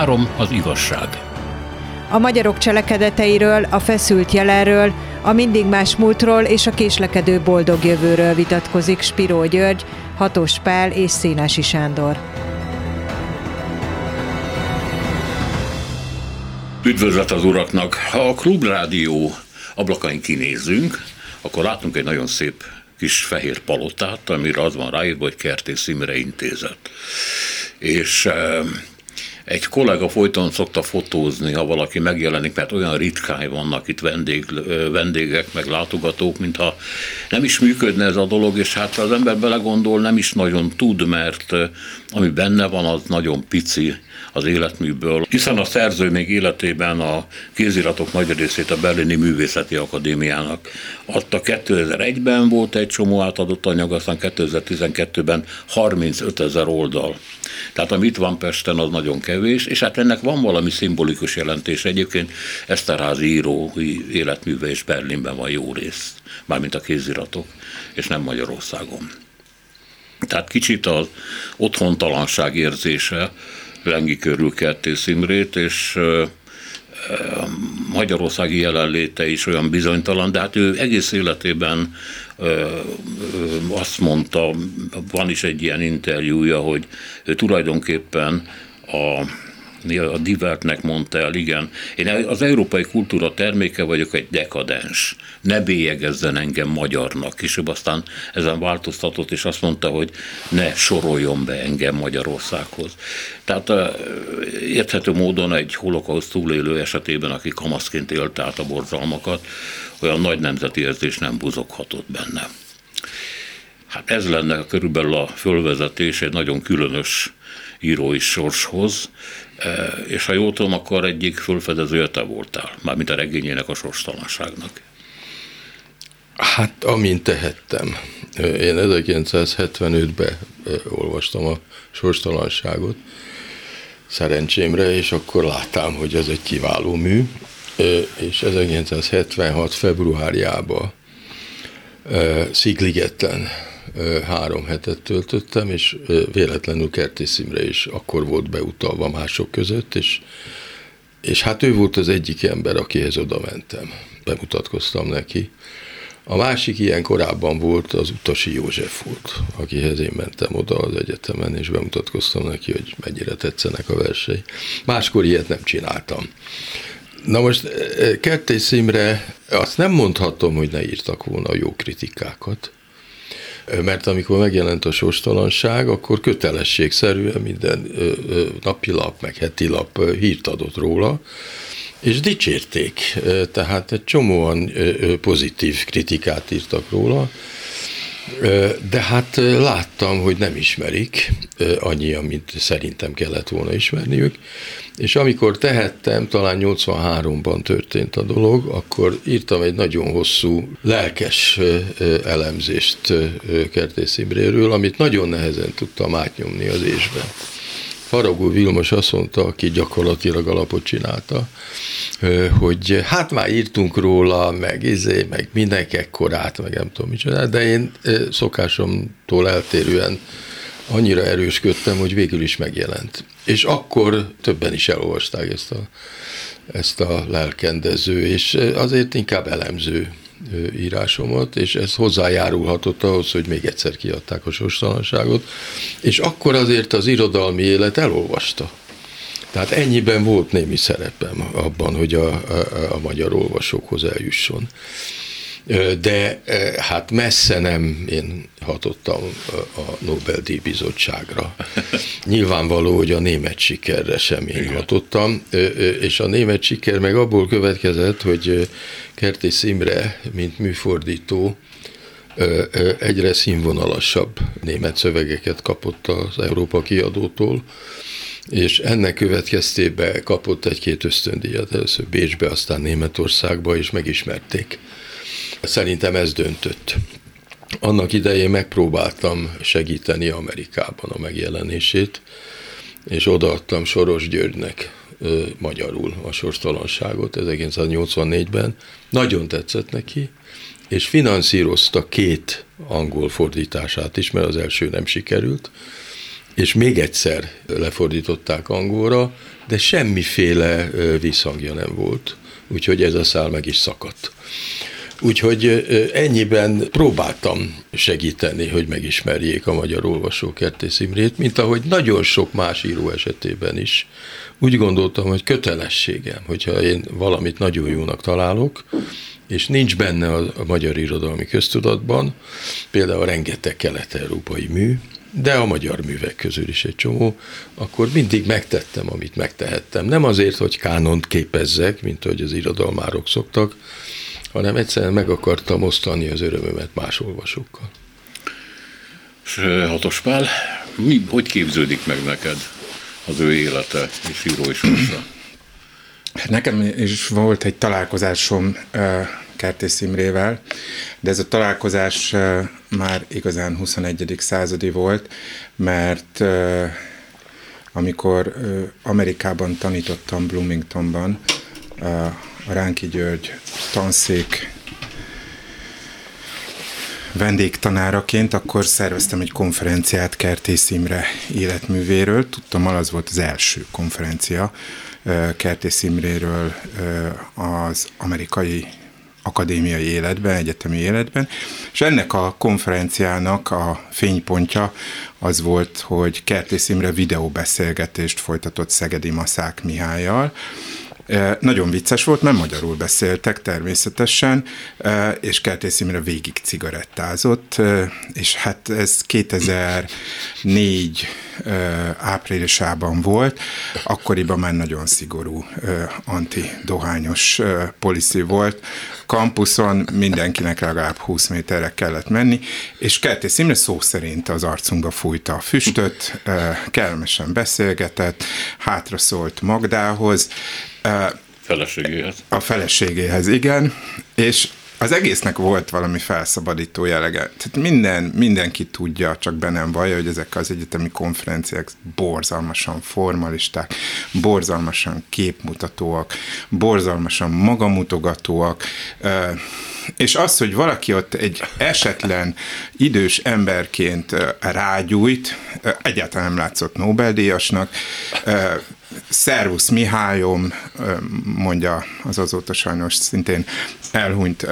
Három az igazság. A magyarok cselekedeteiről, a feszült jelenről, a mindig más múltról és a késlekedő boldog jövőről vitatkozik Spiró György, Hatos Pál és Szénási Sándor. Üdvözlet az uraknak! Ha a klubrádió ablakain kinézünk, akkor látunk egy nagyon szép kis fehér palotát, amire az van ráírva, hogy Kertész Imre intézet. És egy kollega folyton szokta fotózni, ha valaki megjelenik, mert olyan ritkán vannak itt vendég, vendégek, meg látogatók, mintha nem is működne ez a dolog, és hát az ember belegondol, nem is nagyon tud, mert ami benne van, az nagyon pici, az életműből, hiszen a szerző még életében a kéziratok nagy részét a Berlini Művészeti Akadémiának adta. 2001-ben volt egy csomó átadott anyag, aztán 2012-ben 35 ezer oldal. Tehát amit van Pesten, az nagyon kevés, és hát ennek van valami szimbolikus jelentés. Egyébként Eszterházi író életműve és Berlinben van jó rész, mármint a kéziratok, és nem Magyarországon. Tehát kicsit az otthontalanság érzése, lengi körül Kertész Imrét, és magyarországi jelenléte is olyan bizonytalan, de hát ő egész életében azt mondta, van is egy ilyen interjúja, hogy ő tulajdonképpen a a Divertnek mondta el, igen. Én az európai kultúra terméke vagyok egy dekadens. Ne bélyegezzen engem magyarnak. És ő aztán ezen változtatott, és azt mondta, hogy ne soroljon be engem Magyarországhoz. Tehát érthető módon egy holokauszt túlélő esetében, aki kamaszként élte át a borzalmakat, olyan nagy nemzeti érzés nem buzoghatott benne. Hát ez lenne körülbelül a fölvezetés egy nagyon különös írói sorshoz, és ha jól tudom, akkor egyik fölfedezője te voltál, mármint a regényének a sorstalanságnak. Hát, amint tehettem. Én 1975-ben olvastam a sorstalanságot, szerencsémre, és akkor láttam, hogy ez egy kiváló mű, és 1976. februárjában Szigligeten három hetet töltöttem, és véletlenül Kertész Imre is akkor volt beutalva mások között, és, és hát ő volt az egyik ember, akihez oda mentem. Bemutatkoztam neki. A másik ilyen korábban volt az Utasi József volt, akihez én mentem oda az egyetemen, és bemutatkoztam neki, hogy mennyire tetszenek a versei. Máskor ilyet nem csináltam. Na most Kertész Imre, azt nem mondhatom, hogy ne írtak volna jó kritikákat, mert amikor megjelent a sorstalanság, akkor kötelességszerűen minden napilap, meg hetilap hírt adott róla, és dicsérték, tehát egy csomóan pozitív kritikát írtak róla, de hát láttam, hogy nem ismerik annyi, amit szerintem kellett volna ismerniük, és amikor tehettem, talán 83-ban történt a dolog, akkor írtam egy nagyon hosszú, lelkes elemzést Kertész Imréről, amit nagyon nehezen tudtam átnyomni az ésben. Faragó Vilmos azt mondta, aki gyakorlatilag alapot csinálta, hogy hát már írtunk róla, meg izé, meg mindenki ekkorát, meg nem tudom micsoda, de én szokásomtól eltérően annyira erősködtem, hogy végül is megjelent. És akkor többen is elolvasták ezt a, ezt a lelkendező, és azért inkább elemző írásomat, és ez hozzájárulhatott ahhoz, hogy még egyszer kiadták a sorstalanságot, és akkor azért az irodalmi élet elolvasta. Tehát ennyiben volt némi szerepem abban, hogy a, a, a magyar olvasókhoz eljusson de hát messze nem én hatottam a Nobel-díj bizottságra. Nyilvánvaló, hogy a német sikerre sem én Igen. hatottam, és a német siker meg abból következett, hogy Kertész Imre, mint műfordító, egyre színvonalasabb német szövegeket kapott az Európa kiadótól, és ennek következtében kapott egy-két ösztöndíjat, először Bécsbe, aztán Németországba, és megismerték. Szerintem ez döntött. Annak idején megpróbáltam segíteni Amerikában a megjelenését, és odaadtam Soros Györgynek ö, magyarul a sorstalanságot 1984-ben. Nagyon tetszett neki, és finanszírozta két angol fordítását is, mert az első nem sikerült, és még egyszer lefordították angolra, de semmiféle visszhangja nem volt. Úgyhogy ez a szál meg is szakadt. Úgyhogy ennyiben próbáltam segíteni, hogy megismerjék a magyar olvasók Kertész Imrét, mint ahogy nagyon sok más író esetében is. Úgy gondoltam, hogy kötelességem, hogyha én valamit nagyon jónak találok, és nincs benne a, a magyar irodalmi köztudatban, például rengeteg kelet-európai mű, de a magyar művek közül is egy csomó, akkor mindig megtettem, amit megtehettem. Nem azért, hogy kánont képezzek, mint ahogy az irodalmárok szoktak, hanem egyszerűen meg akartam osztani az örömömet más olvasókkal. És Hatos Pál, mi, hogy képződik meg neked az ő élete és író és Nekem is volt egy találkozásom Kertész Imrével, de ez a találkozás már igazán 21. századi volt, mert amikor Amerikában tanítottam Bloomingtonban, Ránki György tanszék vendégtanáraként, akkor szerveztem egy konferenciát Kertész Imre életművéről. Tudtam, az volt az első konferencia Kertész Imréről az amerikai akadémiai életben, egyetemi életben, és ennek a konferenciának a fénypontja az volt, hogy Kertész Imre videóbeszélgetést folytatott Szegedi Maszák Mihályjal, nagyon vicces volt, mert magyarul beszéltek természetesen, és Kertész Imre végig cigarettázott, és hát ez 2004 áprilisában volt, akkoriban már nagyon szigorú antidohányos policy volt. Kampuszon mindenkinek legalább 20 méterre kellett menni, és Kertész Imre szó szerint az arcunkba fújta a füstöt, kellemesen beszélgetett, hátra szólt Magdához, Feleségéhez. A feleségéhez, igen. És az egésznek volt valami felszabadító jellege. Tehát minden, mindenki tudja, csak be nem vallja, hogy ezek az egyetemi konferenciák borzalmasan formalisták, borzalmasan képmutatóak, borzalmasan magamutogatóak, és az, hogy valaki ott egy esetlen idős emberként rágyújt, egyáltalán nem látszott Nobel-díjasnak, Szervusz Mihályom, mondja az azóta sajnos szintén elhunyt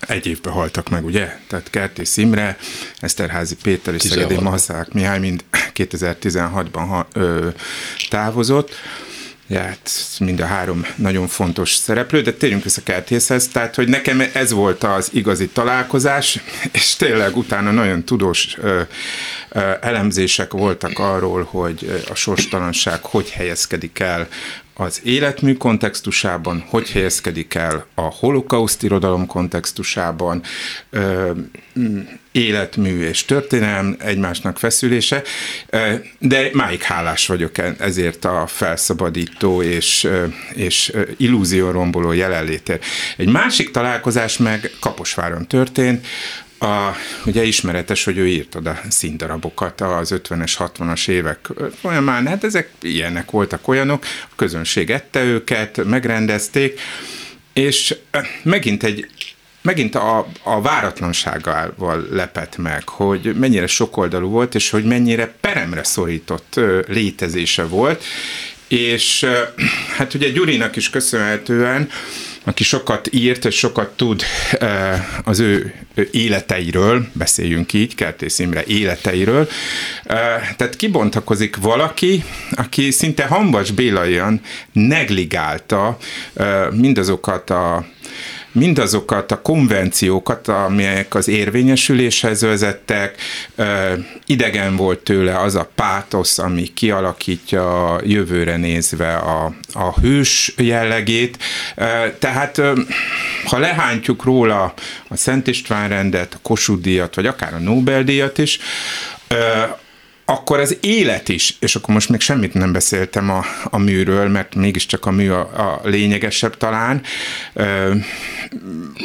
egy évben haltak meg, ugye? Tehát Kertész Imre, Eszterházi Péter és Szegedi Mazák Mihály mind 2016-ban távozott. Hát mind a három nagyon fontos szereplő, de térjünk vissza Kertészhez, tehát hogy nekem ez volt az igazi találkozás, és tényleg utána nagyon tudós ö, ö, elemzések voltak arról, hogy a sorstalanság hogy helyezkedik el az életmű kontextusában, hogy helyezkedik el a holokauszt irodalom kontextusában, ö, életmű és történelem egymásnak feszülése, de máig hálás vagyok e-, ezért a felszabadító és, és illúzióromboló jelenlétért. Egy másik találkozás meg Kaposváron történt, a, ugye ismeretes, hogy ő írt oda színdarabokat az 50-es, 60-as évek folyamán, hát ezek ilyenek voltak olyanok, a közönség ette őket, megrendezték, és megint egy megint a, a váratlanságával lepett meg, hogy mennyire sokoldalú volt, és hogy mennyire peremre szorított létezése volt, és hát ugye Gyurinak is köszönhetően aki sokat írt és sokat tud az ő életeiről, beszéljünk így, Kertész Imre életeiről. Tehát kibontakozik valaki, aki szinte Hambas Bélaian negligálta mindazokat a mindazokat a konvenciókat, amelyek az érvényesüléshez vezettek, idegen volt tőle az a pátosz, ami kialakítja a jövőre nézve a, a hős jellegét. Tehát ha lehántjuk róla a Szent István rendet, a Kossuth díjat, vagy akár a Nobel-díjat is, akkor az élet is, és akkor most még semmit nem beszéltem a, a műről, mert mégiscsak a mű a, a lényegesebb talán,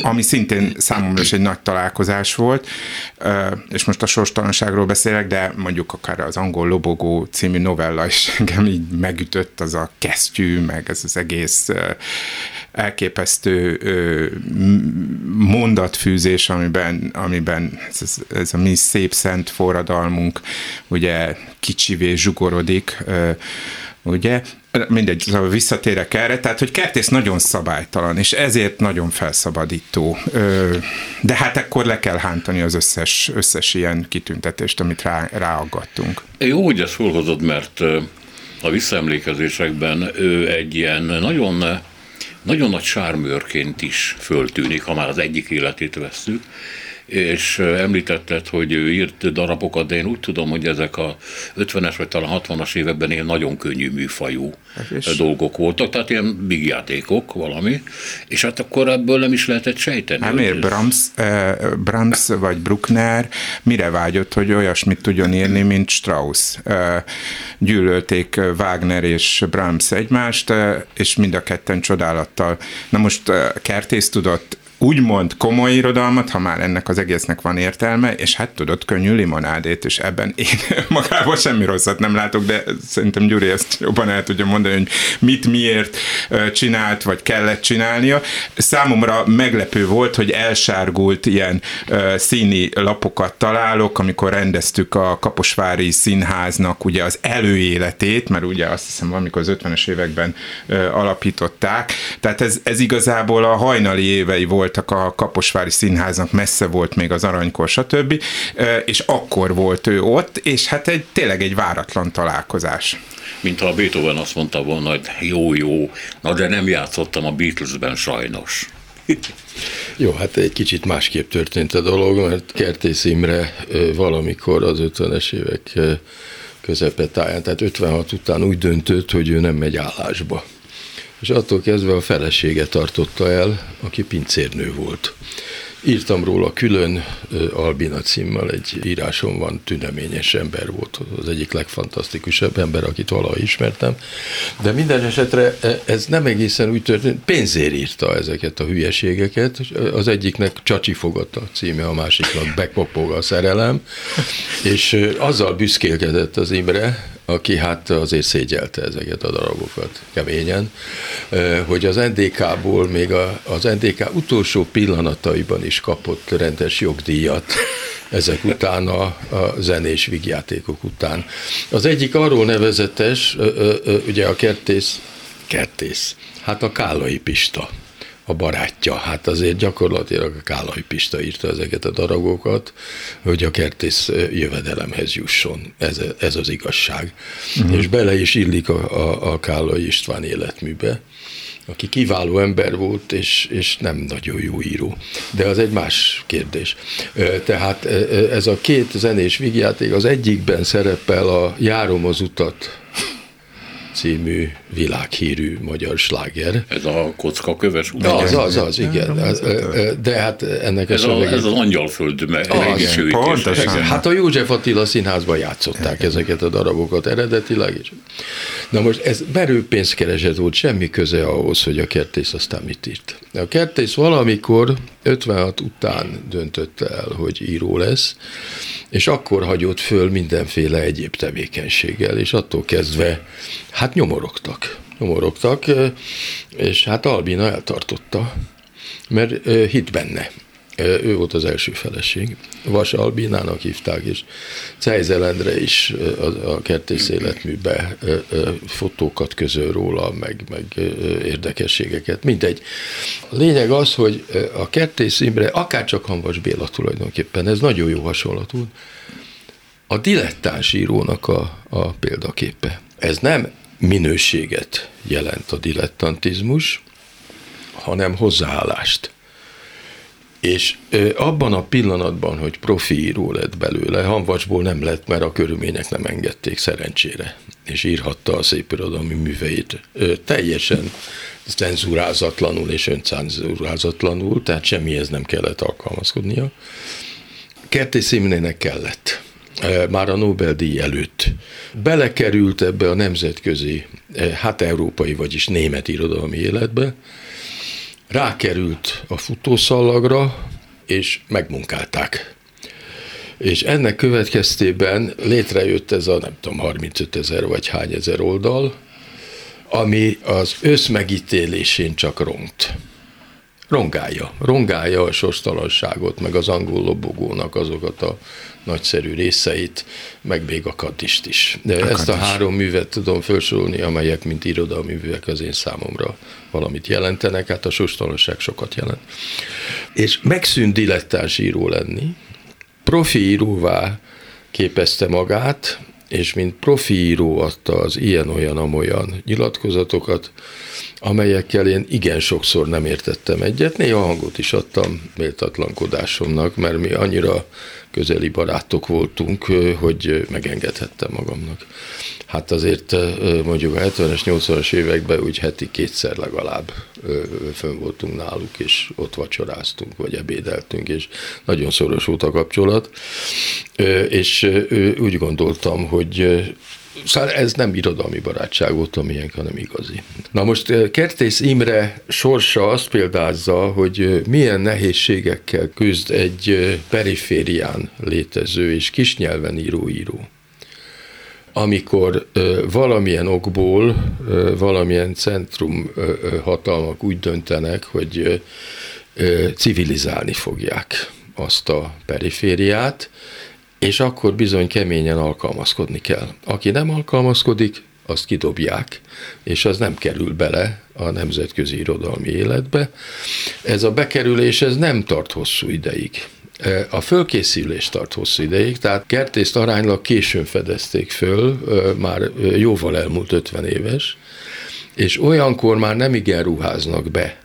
ami szintén számomra is egy nagy találkozás volt, és most a sorstalanságról beszélek, de mondjuk akár az Angol Lobogó című novella is engem így megütött, az a kesztyű, meg ez az egész elképesztő mondatfűzés, amiben, amiben ez, ez a mi szép szent forradalmunk ugye kicsivé zsugorodik, ugye? Mindegy, szóval visszatérek erre, tehát, hogy kertész nagyon szabálytalan, és ezért nagyon felszabadító. De hát ekkor le kell hántani az összes, összes ilyen kitüntetést, amit rá, ráaggattunk. Jó, hogy ezt felhozod, mert a visszaemlékezésekben ő egy ilyen nagyon, nagyon nagy sármőrként is föltűnik, ha már az egyik életét vesszük, és említetted, hogy ő írt darabokat, de én úgy tudom, hogy ezek a 50-es vagy talán 60-as években ilyen nagyon könnyű műfajú és dolgok voltak, tehát ilyen big játékok valami, és hát akkor ebből nem is lehetett sejteni. Hát miért Brahms, eh, Brahms vagy Bruckner mire vágyott, hogy olyasmit tudjon írni, mint Strauss? Eh, gyűlölték Wagner és Brahms egymást, eh, és mind a ketten csodálattal. Na most eh, Kertész tudott úgymond komoly irodalmat, ha már ennek az egésznek van értelme, és hát tudod, könnyű limonádét, és ebben én magában semmi rosszat nem látok, de szerintem Gyuri ezt jobban el tudja mondani, hogy mit miért csinált, vagy kellett csinálnia. Számomra meglepő volt, hogy elsárgult ilyen színi lapokat találok, amikor rendeztük a Kaposvári Színháznak ugye az előéletét, mert ugye azt hiszem valamikor az 50-es években alapították, tehát ez, ez igazából a hajnali évei volt voltak a Kaposvári Színháznak, messze volt még az aranykor, stb. És akkor volt ő ott, és hát egy, tényleg egy váratlan találkozás. Mint ha a Beethoven azt mondta volna, hogy jó, jó, na de nem játszottam a Beatlesben sajnos. Jó, hát egy kicsit másképp történt a dolog, mert Kertész Imre valamikor az 50-es évek közepetáján, tehát 56 után úgy döntött, hogy ő nem megy állásba és attól kezdve a felesége tartotta el, aki pincérnő volt. Írtam róla külön, Albina címmel egy írásom van, tüneményes ember volt, az egyik legfantasztikusabb ember, akit valaha ismertem. De minden esetre e, ez nem egészen úgy történt, pénzért írta ezeket a hülyeségeket, az egyiknek Csacsi fogata címe, a másiknak Bekopog a szerelem, és azzal büszkélkedett az Imre, aki hát azért szégyelte ezeket a darabokat keményen, hogy az NDK-ból még a, az NDK utolsó pillanataiban is kapott rendes jogdíjat ezek után a, a zenés vigjátékok után. Az egyik arról nevezetes, ugye a kertész, kertész, hát a Kálai Pista a barátja. Hát azért gyakorlatilag a Kálai Pista írta ezeket a daragokat, hogy a kertész jövedelemhez jusson. Ez, ez az igazság. Uh-huh. És bele is illik a, a, a Kálai István életműbe aki kiváló ember volt, és, és nem nagyon jó író. De az egy más kérdés. Tehát ez a két zenés vígjáték, az egyikben szerepel a Járom az utat című világhírű magyar sláger. Ez a kockaköves De az, az, az, igen. De hát ennek ez, a, ez az angyalföld megisőítés. Hát a József Attila színházban játszották ezeket a darabokat eredetileg. is. Na most ez merőpénzkereset volt, semmi köze ahhoz, hogy a kertész aztán mit írt. A kertész valamikor 56 után döntött el, hogy író lesz, és akkor hagyott föl mindenféle egyéb tevékenységgel, és attól kezdve hát nyomorogtak. Nyomorogtak, és hát Albina eltartotta, mert hit benne. Ő volt az első feleség. Vas Albinának hívták, és Cejzelendre is a, kertész életműbe fotókat közöl róla, meg, meg érdekességeket. Mindegy. A lényeg az, hogy a kertész Imre, akárcsak Hanvas Béla tulajdonképpen, ez nagyon jó hasonlat volt, a dilettáns írónak a, a példaképe. Ez nem minőséget jelent a dilettantizmus, hanem hozzáállást. És abban a pillanatban, hogy profi író lett belőle, Hanvacsból nem lett, mert a körülmények nem engedték szerencsére, és írhatta a szép irodalmi műveit teljesen cenzúrázatlanul és öncenzúrázatlanul, tehát semmihez nem kellett alkalmazkodnia. Kertész Imnének kellett már a Nobel-díj előtt. Belekerült ebbe a nemzetközi, hát európai, vagyis német irodalmi életbe, rákerült a futószallagra, és megmunkálták. És ennek következtében létrejött ez a nem tudom, 35 ezer vagy hány ezer oldal, ami az összmegítélésén csak rongt rongálja, rongálja a sorstalanságot, meg az angol lobogónak azokat a nagyszerű részeit, meg még a kadist is. De a ezt a három művet tudom felsorolni, amelyek, mint irodalmi művek az én számomra valamit jelentenek, hát a sorstalanság sokat jelent. És megszűnt dilettáns író lenni, profi íróvá képezte magát, és mint profi író adta az ilyen-olyan-amolyan nyilatkozatokat, amelyekkel én igen sokszor nem értettem egyet, néha hangot is adtam méltatlankodásomnak, mert mi annyira közeli barátok voltunk, hogy megengedhettem magamnak. Hát azért mondjuk a 70-es, 80-as években úgy heti kétszer legalább fönn voltunk náluk, és ott vacsoráztunk, vagy ebédeltünk, és nagyon szoros volt a kapcsolat, és úgy gondoltam, hogy Szóval ez nem irodalmi barátság volt, amilyen, hanem igazi. Na most Kertész Imre sorsa azt példázza, hogy milyen nehézségekkel küzd egy periférián létező és kisnyelven író író amikor valamilyen okból, valamilyen centrum hatalmak úgy döntenek, hogy civilizálni fogják azt a perifériát, és akkor bizony keményen alkalmazkodni kell. Aki nem alkalmazkodik, azt kidobják, és az nem kerül bele a nemzetközi irodalmi életbe. Ez a bekerülés ez nem tart hosszú ideig. A fölkészülés tart hosszú ideig, tehát kertészt aránylag későn fedezték föl, már jóval elmúlt 50 éves, és olyankor már nem igen ruháznak be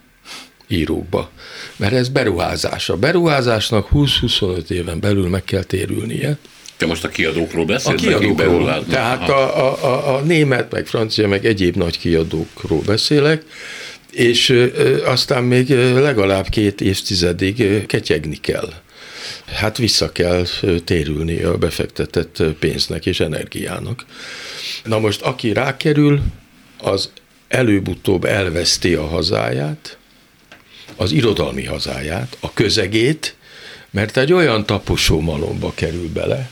írókba, mert ez beruházás. A beruházásnak 20-25 éven belül meg kell térülnie. Te most a kiadókról beszélsz? A kiadókról. Tehát a, a, a, a német, meg francia, meg egyéb nagy kiadókról beszélek, és aztán még legalább két évtizedig ketyegni kell hát vissza kell térülni a befektetett pénznek és energiának. Na most, aki rákerül, az előbb-utóbb elveszti a hazáját, az irodalmi hazáját, a közegét, mert egy olyan taposó malomba kerül bele,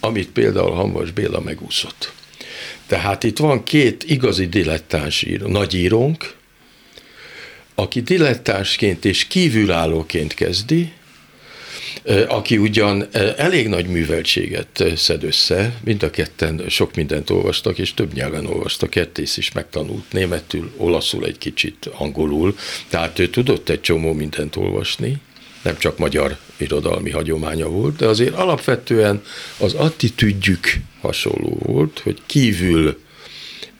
amit például Hanvas Béla megúszott. Tehát itt van két igazi dilettáns író, nagyírónk, aki dilettánsként és kívülállóként kezdi, aki ugyan elég nagy műveltséget szed össze, mind a ketten sok mindent olvastak, és több nyelven olvastak, Kertész is megtanult németül, olaszul egy kicsit, angolul, tehát ő tudott egy csomó mindent olvasni, nem csak magyar irodalmi hagyománya volt, de azért alapvetően az attitűdjük hasonló volt, hogy kívül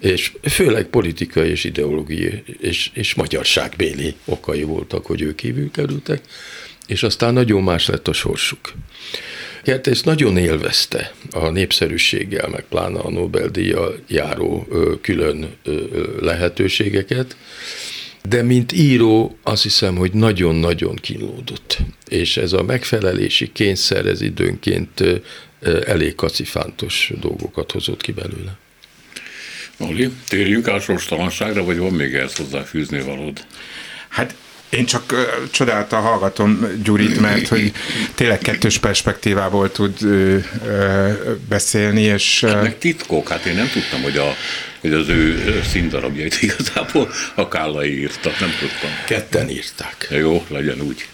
és főleg politikai és ideológiai és, és magyarságbéli okai voltak, hogy ők kívül kerültek, és aztán nagyon más lett a sorsuk. Kertész nagyon élvezte a népszerűséggel, meg pláne a Nobel-díjjal járó külön lehetőségeket, de mint író azt hiszem, hogy nagyon-nagyon kínlódott. És ez a megfelelési kényszer, ez időnként elég kacifántos dolgokat hozott ki belőle. Oli, térjünk át sorstalanságra, vagy van még ehhez hozzáfűzni valód? Hát én csak uh, csodálta hallgatom Gyurit, mert hogy tényleg kettős perspektívából tud uh, uh, beszélni, és... Uh, meg titkok, hát én nem tudtam, hogy, a, hogy az ő színdarabjait igazából a Kállai írta, nem tudtam. Ketten írták. Jó, legyen úgy.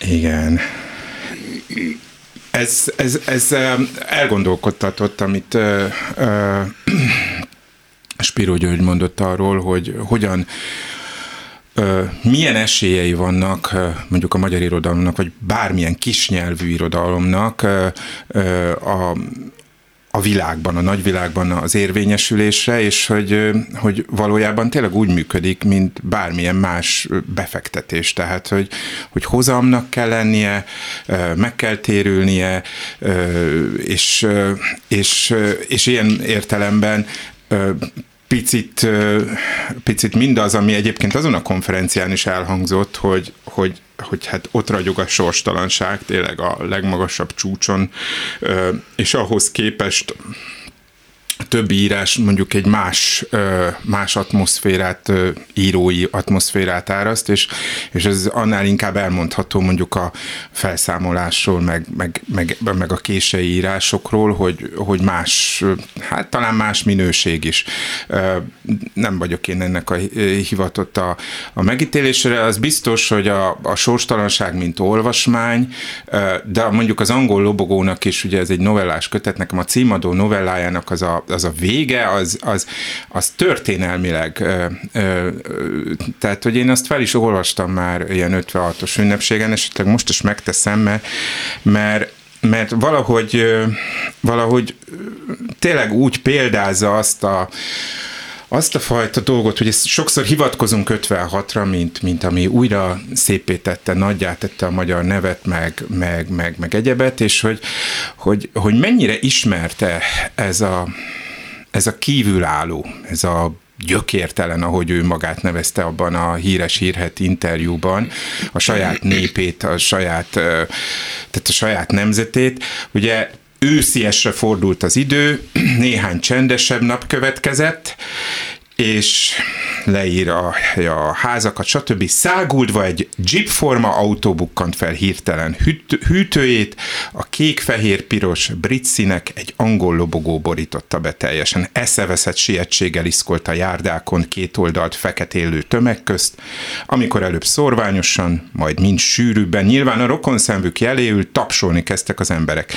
Igen. Ez, ez, ez elgondolkodtatott, amit uh, uh, Spiro György mondott arról, hogy hogyan milyen esélyei vannak mondjuk a magyar irodalomnak, vagy bármilyen kisnyelvű irodalomnak a, a világban, a nagyvilágban az érvényesülésre, és hogy, hogy valójában tényleg úgy működik, mint bármilyen más befektetés. Tehát, hogy, hogy hozamnak kell lennie, meg kell térülnie, és, és, és ilyen értelemben picit, picit mindaz, ami egyébként azon a konferencián is elhangzott, hogy, hogy, hogy hát ott ragyog a sorstalanság tényleg a legmagasabb csúcson, és ahhoz képest többi írás mondjuk egy más, más atmoszférát, írói atmoszférát áraszt, és, és ez annál inkább elmondható mondjuk a felszámolásról, meg, meg, meg, meg a kései írásokról, hogy, hogy más, hát talán más minőség is. Nem vagyok én ennek a hivatott a, a megítélésre, az biztos, hogy a, a sorstalanság, mint olvasmány, de mondjuk az angol lobogónak is, ugye ez egy novellás kötet, nekem a címadó novellájának az a, az a vége, az, az, az történelmileg, tehát hogy én azt fel is olvastam már ilyen 56-os ünnepségen, esetleg most is megteszem, mert, mert mert valahogy, valahogy tényleg úgy példázza azt a, azt a fajta dolgot, hogy ezt sokszor hivatkozunk 56-ra, mint, mint ami újra szépé tette, nagyjá a magyar nevet, meg, meg, meg, meg egyebet, és hogy, hogy, hogy mennyire ismerte ez a, ez a kívülálló, ez a gyökértelen, ahogy ő magát nevezte abban a híres hírhet interjúban, a saját népét, a saját, tehát a saját nemzetét. Ugye ősziesre fordult az idő, néhány csendesebb nap következett, és leír a, a házakat, stb. Száguldva egy jeepforma autó bukkant fel hirtelen hűt, hűtőjét, a kék-fehér-piros brit színek egy angol lobogó borította be teljesen. Eszeveszett sietséggel iszkolt a járdákon két oldalt feketélő tömeg közt, amikor előbb szorványosan, majd mind sűrűbben, nyilván a rokonszemvük jeléül tapsolni kezdtek az emberek.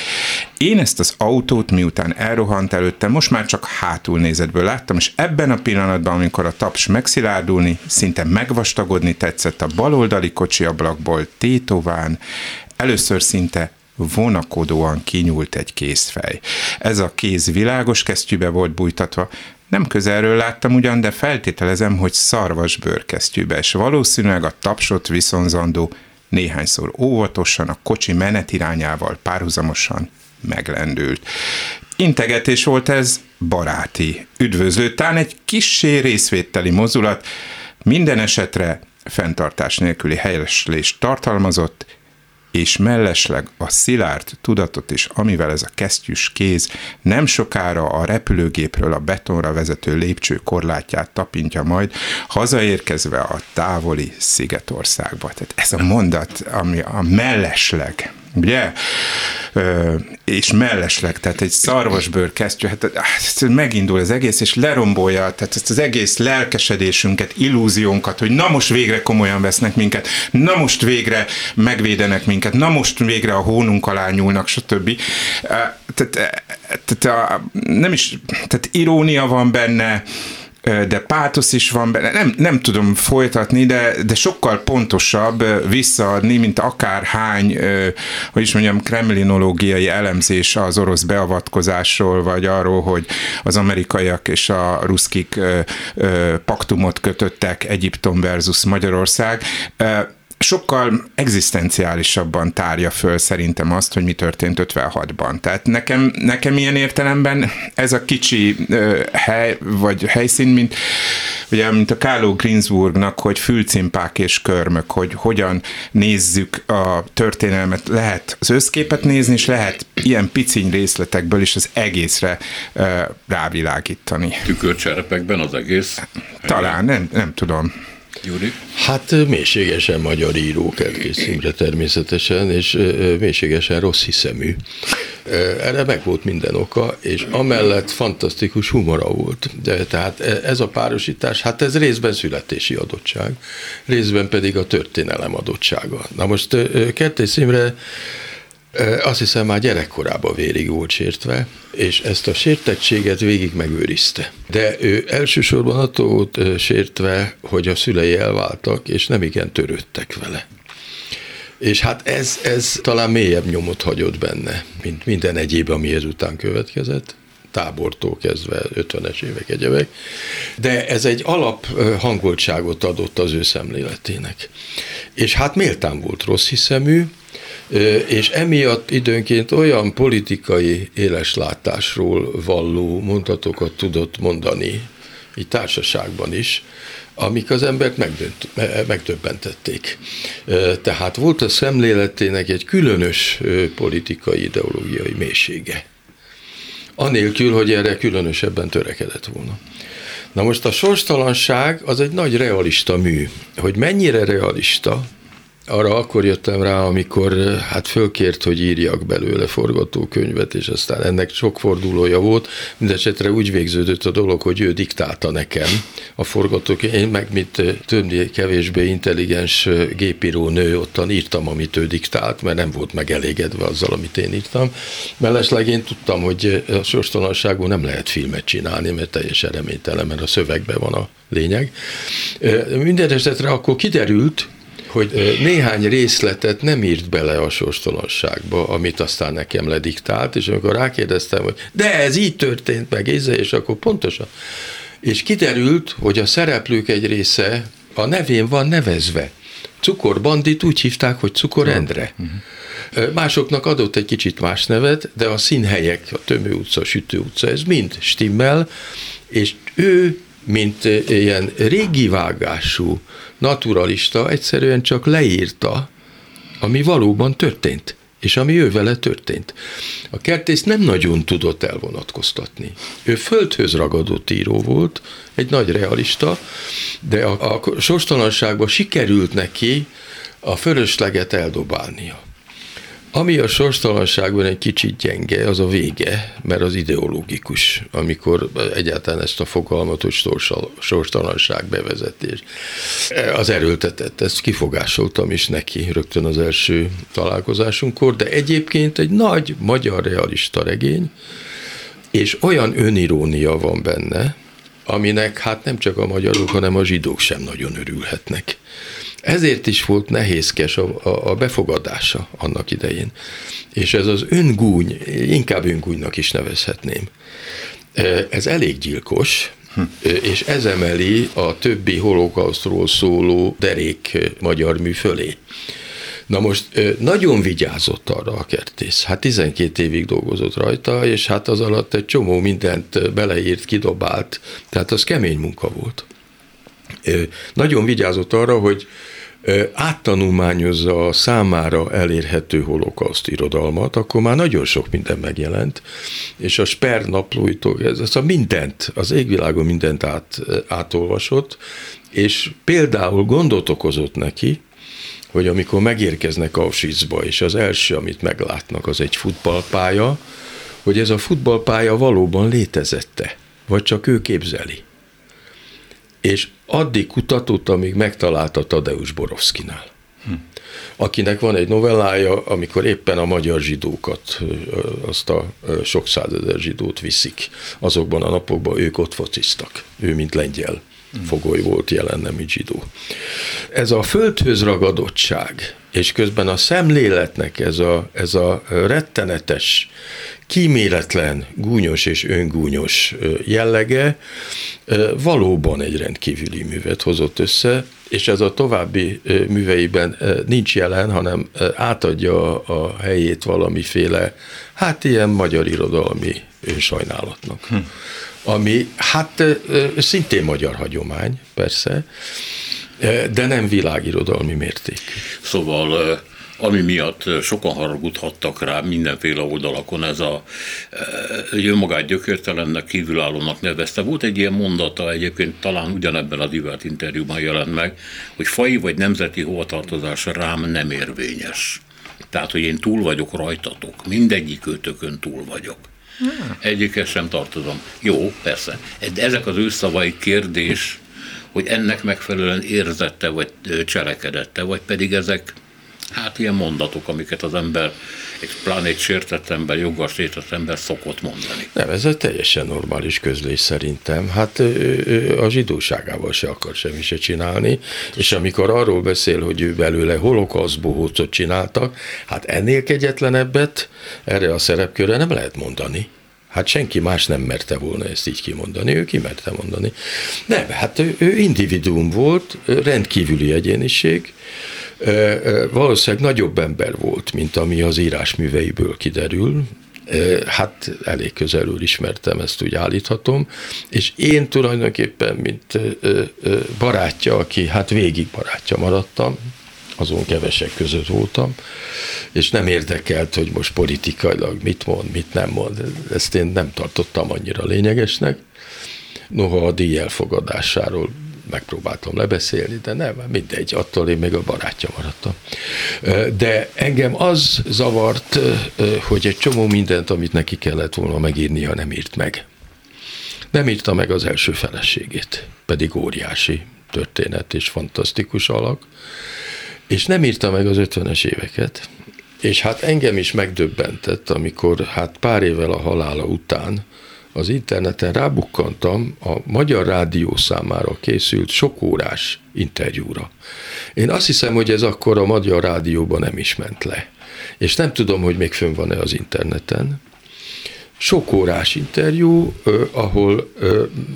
Én ezt az autót, miután elrohant előtte, most már csak hátul nézetből láttam, és ebben a pillanatban, amikor a taps megszilárdulni, szinte megvastagodni tetszett a baloldali kocsi ablakból tétován, először szinte vonakodóan kinyúlt egy kézfej. Ez a kéz világos kesztyűbe volt bújtatva, nem közelről láttam ugyan, de feltételezem, hogy szarvas bőrkesztyűbe, és valószínűleg a tapsot viszonzandó néhányszor óvatosan a kocsi menetirányával párhuzamosan meglendült. Integetés volt ez, baráti, üdvözlő, tán egy kissé részvételi mozulat, minden esetre fenntartás nélküli helyeslést tartalmazott, és mellesleg a szilárd tudatot is, amivel ez a kesztyűs kéz nem sokára a repülőgépről a betonra vezető lépcső korlátját tapintja majd, hazaérkezve a távoli Szigetországba. Tehát ez a mondat, ami a mellesleg ugye? És mellesleg, tehát egy szarvasbőr kesztyű, hát, megindul az egész, és lerombolja, tehát ezt az egész lelkesedésünket, illúziónkat, hogy na most végre komolyan vesznek minket, na most végre megvédenek minket, na most végre a hónunk alá nyúlnak, stb. Tehát, tehát nem is, tehát irónia van benne, de pátosz is van benne, nem, nem tudom folytatni, de, de sokkal pontosabb visszaadni, mint akár hány, hogy is mondjam, kremlinológiai elemzés az orosz beavatkozásról, vagy arról, hogy az amerikaiak és a ruszkik paktumot kötöttek Egyiptom versus Magyarország sokkal egzisztenciálisabban tárja föl szerintem azt, hogy mi történt 56-ban. Tehát nekem, nekem ilyen értelemben ez a kicsi uh, hely, vagy helyszín, mint ugye, mint a Káló Greensburgnak, hogy fülcimpák és körmök, hogy hogyan nézzük a történelmet. Lehet az összképet nézni, és lehet ilyen piciny részletekből is az egészre uh, rávilágítani. Tükörcserepekben az egész? Talán, nem, nem tudom. Gyuri? Hát mélységesen magyar író Kertész Imre természetesen, és mélységesen rossz hiszemű. Erre meg volt minden oka, és amellett fantasztikus humora volt. De tehát ez a párosítás, hát ez részben születési adottság, részben pedig a történelem adottsága. Na most Kertész Imre azt hiszem már gyerekkorában vérig volt sértve, és ezt a sértettséget végig megőrizte. De ő elsősorban attól volt sértve, hogy a szülei elváltak, és nem igen törődtek vele. És hát ez, ez talán mélyebb nyomot hagyott benne, mint minden egyéb, ami ezután következett tábortól kezdve 50-es évek egyebek, de ez egy alap hangoltságot adott az ő szemléletének. És hát méltán volt rossz hiszemű, és emiatt időnként olyan politikai éleslátásról valló mondatokat tudott mondani, így társaságban is, amik az embert megdönt, megdöbbentették. Tehát volt a szemléletének egy különös politikai ideológiai mélysége anélkül, hogy erre különösebben törekedett volna. Na most a sorstalanság az egy nagy realista mű. Hogy mennyire realista, arra akkor jöttem rá, amikor hát fölkért, hogy írjak belőle forgatókönyvet, és aztán ennek sok fordulója volt. Mindenesetre úgy végződött a dolog, hogy ő diktálta nekem a forgatókönyvet. Én meg, mint többé kevésbé intelligens gépíró nő, ottan írtam, amit ő diktált, mert nem volt megelégedve azzal, amit én írtam. Mellesleg én tudtam, hogy a sorstalanságú nem lehet filmet csinálni, mert teljesen reménytelen, mert a szövegben van a lényeg. Minden esetre akkor kiderült, hogy néhány részletet nem írt bele a sorstalanságba, amit aztán nekem lediktált, és amikor rákérdeztem, hogy de ez így történt meg, és akkor pontosan. És kiderült, hogy a szereplők egy része a nevén van nevezve. Cukorbandit úgy hívták, hogy Cukor Endre. Uh-huh. Másoknak adott egy kicsit más nevet, de a színhelyek, a Tömő utca, Sütő utca, ez mind stimmel, és ő mint ilyen régi vágású naturalista egyszerűen csak leírta, ami valóban történt, és ami ő vele történt. A kertész nem nagyon tudott elvonatkoztatni. Ő földhöz ragadott író volt, egy nagy realista, de a, a sorstalanságban sikerült neki a fölösleget eldobálnia. Ami a sorstalanságban egy kicsit gyenge, az a vége, mert az ideológikus, amikor egyáltalán ezt a fogalmat, hogy sorstalanság bevezetés. Az erőltetett, ezt kifogásoltam is neki rögtön az első találkozásunkkor, de egyébként egy nagy magyar realista regény, és olyan önirónia van benne, aminek hát nem csak a magyarok, hanem a zsidók sem nagyon örülhetnek. Ezért is volt nehézkes a, a, a befogadása annak idején. És ez az öngúny, inkább öngúnynak is nevezhetném. Ez elég gyilkos, hm. és ez emeli a többi holokausztról szóló derék magyar mű fölé. Na most nagyon vigyázott arra a kertész. Hát 12 évig dolgozott rajta, és hát az alatt egy csomó mindent beleírt, kidobált, tehát az kemény munka volt. Nagyon vigyázott arra, hogy áttanulmányozza a számára elérhető holokauszt irodalmat, akkor már nagyon sok minden megjelent, és a Sper naplóitól ez, ez a mindent, az égvilágon mindent át, átolvasott, és például gondot okozott neki, hogy amikor megérkeznek Auschwitzba, és az első, amit meglátnak, az egy futballpálya, hogy ez a futballpálya valóban létezette, vagy csak ő képzeli. És addig kutatott, amíg megtalálta Tadeusz Borovszkinál. Hm. akinek van egy novellája, amikor éppen a magyar zsidókat, azt a sok százezer zsidót viszik. Azokban a napokban ők ott fociztak. Ő, mint lengyel hm. fogoly volt jelen, nem így zsidó. Ez a földhöz ragadottság, és közben a szemléletnek ez a, ez a rettenetes kíméletlen, gúnyos és öngúnyos jellege valóban egy rendkívüli művet hozott össze, és ez a további műveiben nincs jelen, hanem átadja a helyét valamiféle, hát ilyen magyar irodalmi sajnálatnak. Hm. Ami hát szintén magyar hagyomány, persze, de nem világirodalmi mérték. Szóval ami miatt sokan haragudhattak rá mindenféle oldalakon, ez a önmagát gyökértelennek, kívülállónak nevezte. Volt egy ilyen mondata egyébként, talán ugyanebben a divát interjúban jelent meg, hogy fai vagy nemzeti hovatartozás rám nem érvényes. Tehát, hogy én túl vagyok rajtatok, mindegyik őtökön túl vagyok. Hmm. Egyikhez sem tartozom. Jó, persze. De ezek az ő szavai kérdés, hogy ennek megfelelően érzette, vagy cselekedette, vagy pedig ezek hát ilyen mondatok, amiket az ember, egy pláne egy sértett ember, joggal sértett ember szokott mondani. Nem, ez egy teljesen normális közlés szerintem. Hát a zsidóságával se akar semmi se csinálni, és amikor arról beszél, hogy ő belőle holokauszbohócot csináltak, hát ennél kegyetlenebbet erre a szerepkörre nem lehet mondani. Hát senki más nem merte volna ezt így kimondani, ő kimerte mondani. Nem, hát ő, ő individuum volt, rendkívüli egyéniség, valószínűleg nagyobb ember volt, mint ami az írásműveiből kiderül, hát elég közelről ismertem, ezt úgy állíthatom, és én tulajdonképpen, mint barátja, aki hát végig barátja maradtam, azon kevesek között voltam, és nem érdekelt, hogy most politikailag mit mond, mit nem mond. Ezt én nem tartottam annyira lényegesnek. Noha a díj elfogadásáról megpróbáltam lebeszélni, de nem, mindegy, attól én még a barátja maradtam. De engem az zavart, hogy egy csomó mindent, amit neki kellett volna megírnia, nem írt meg. Nem írta meg az első feleségét, pedig óriási történet és fantasztikus alak, és nem írta meg az 50-es éveket, és hát engem is megdöbbentett, amikor hát pár évvel a halála után az interneten rábukkantam a Magyar Rádió számára készült sokórás interjúra. Én azt hiszem, hogy ez akkor a Magyar Rádióban nem is ment le. És nem tudom, hogy még fönn van-e az interneten. Sok órás interjú, ahol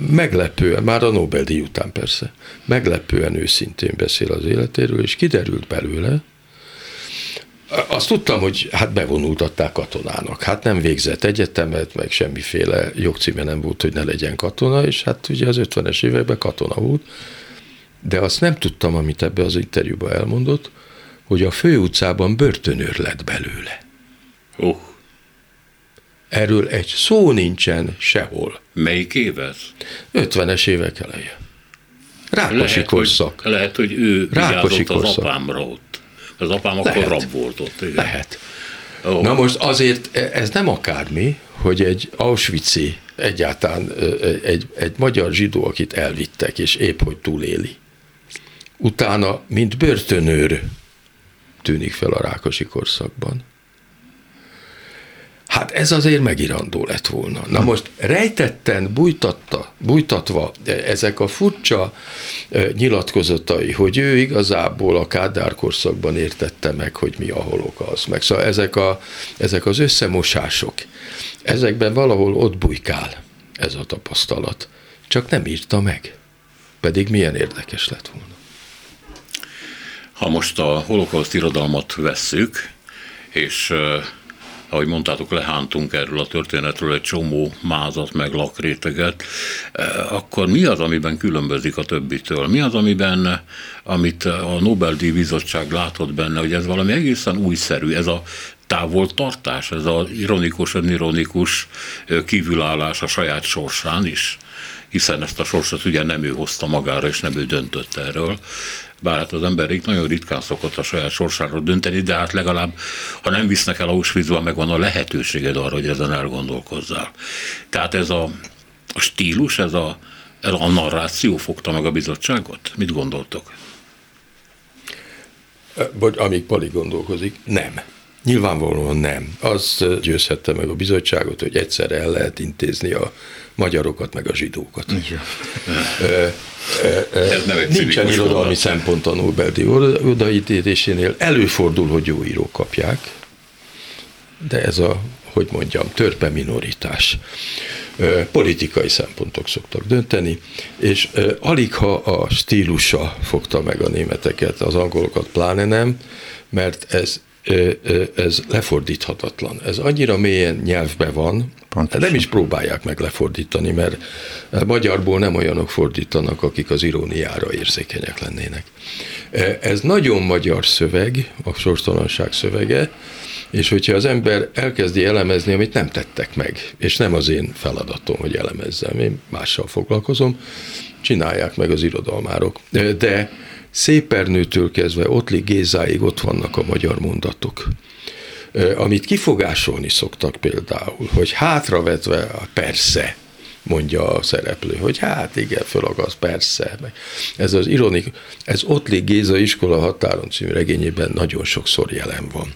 meglepően, már a Nobel-díj után persze, meglepően őszintén beszél az életéről, és kiderült belőle, azt tudtam, hogy hát bevonultatták katonának. Hát nem végzett egyetemet, meg semmiféle jogcíme nem volt, hogy ne legyen katona, és hát ugye az 50-es években katona volt. De azt nem tudtam, amit ebbe az interjúban elmondott, hogy a főutcában börtönőr lett belőle. Uh. Erről egy szó nincsen sehol. Melyik évet? 50-es évek eleje. Rákosi lehet, korszak. Hogy, lehet, hogy ő Rákosi korszak. az apámra ott. Az apám Lehet. akkor rab volt ott. Igen. Lehet. Oh. Na most azért ez nem akármi, hogy egy Auschwitz-i egyáltalán egy, egy magyar zsidó, akit elvittek, és épp hogy túléli. Utána, mint börtönőr tűnik fel a Rákosi korszakban. Hát ez azért megirandó lett volna. Na most rejtetten, bújtatta, bújtatva ezek a furcsa nyilatkozatai, hogy ő igazából a Kádár korszakban értette meg, hogy mi a holokausz. Meg szóval ezek, a, ezek az összemosások, ezekben valahol ott bujkál ez a tapasztalat. Csak nem írta meg. Pedig milyen érdekes lett volna. Ha most a holokauszt irodalmat vesszük, és ahogy mondtátok, lehántunk erről a történetről egy csomó mázat, meg lakréteget, eh, akkor mi az, amiben különbözik a többitől? Mi az, amiben, amit a Nobel-díj bizottság látott benne, hogy ez valami egészen újszerű, ez a távoltartás, ez az ironikus, önironikus kívülállás a saját sorsán is, hiszen ezt a sorsot ugye nem ő hozta magára, és nem ő döntött erről bár hát az ember itt nagyon ritkán szokott a saját sorsáról dönteni, de hát legalább, ha nem visznek el Auschwitzba, megvan a lehetőséged arra, hogy ezen elgondolkozzál. Tehát ez a, a stílus, ez a, ez a narráció fogta meg a bizottságot? Mit gondoltok? Vagy amíg Pali gondolkozik, nem. Nyilvánvalóan nem. Az győzhette meg a bizottságot, hogy egyszerre el lehet intézni a magyarokat, meg a zsidókat. Igen. Nincsen irodalmi szempont a Nobel-díj odaítélésénél. Előfordul, hogy jó írók kapják, de ez a, hogy mondjam, törpe minoritás. Politikai szempontok szoktak dönteni, és alig ha a stílusa fogta meg a németeket, az angolokat pláne nem, mert ez ez lefordíthatatlan. Ez annyira mélyen nyelvbe van, Pontosan. nem is próbálják meg lefordítani, mert magyarból nem olyanok fordítanak, akik az iróniára érzékenyek lennének. Ez nagyon magyar szöveg, a sorstalanság szövege, és hogyha az ember elkezdi elemezni, amit nem tettek meg, és nem az én feladatom, hogy elemezzem, én mással foglalkozom, csinálják meg az irodalmárok. De Szépernőtől kezdve Ottli Gézáig ott vannak a magyar mondatok. Amit kifogásolni szoktak például, hogy hátravetve persze, mondja a szereplő, hogy hát igen, fölagaszt, persze. Ez az ironik, ez Ottli Géza iskola határon című regényében nagyon sokszor jelen van.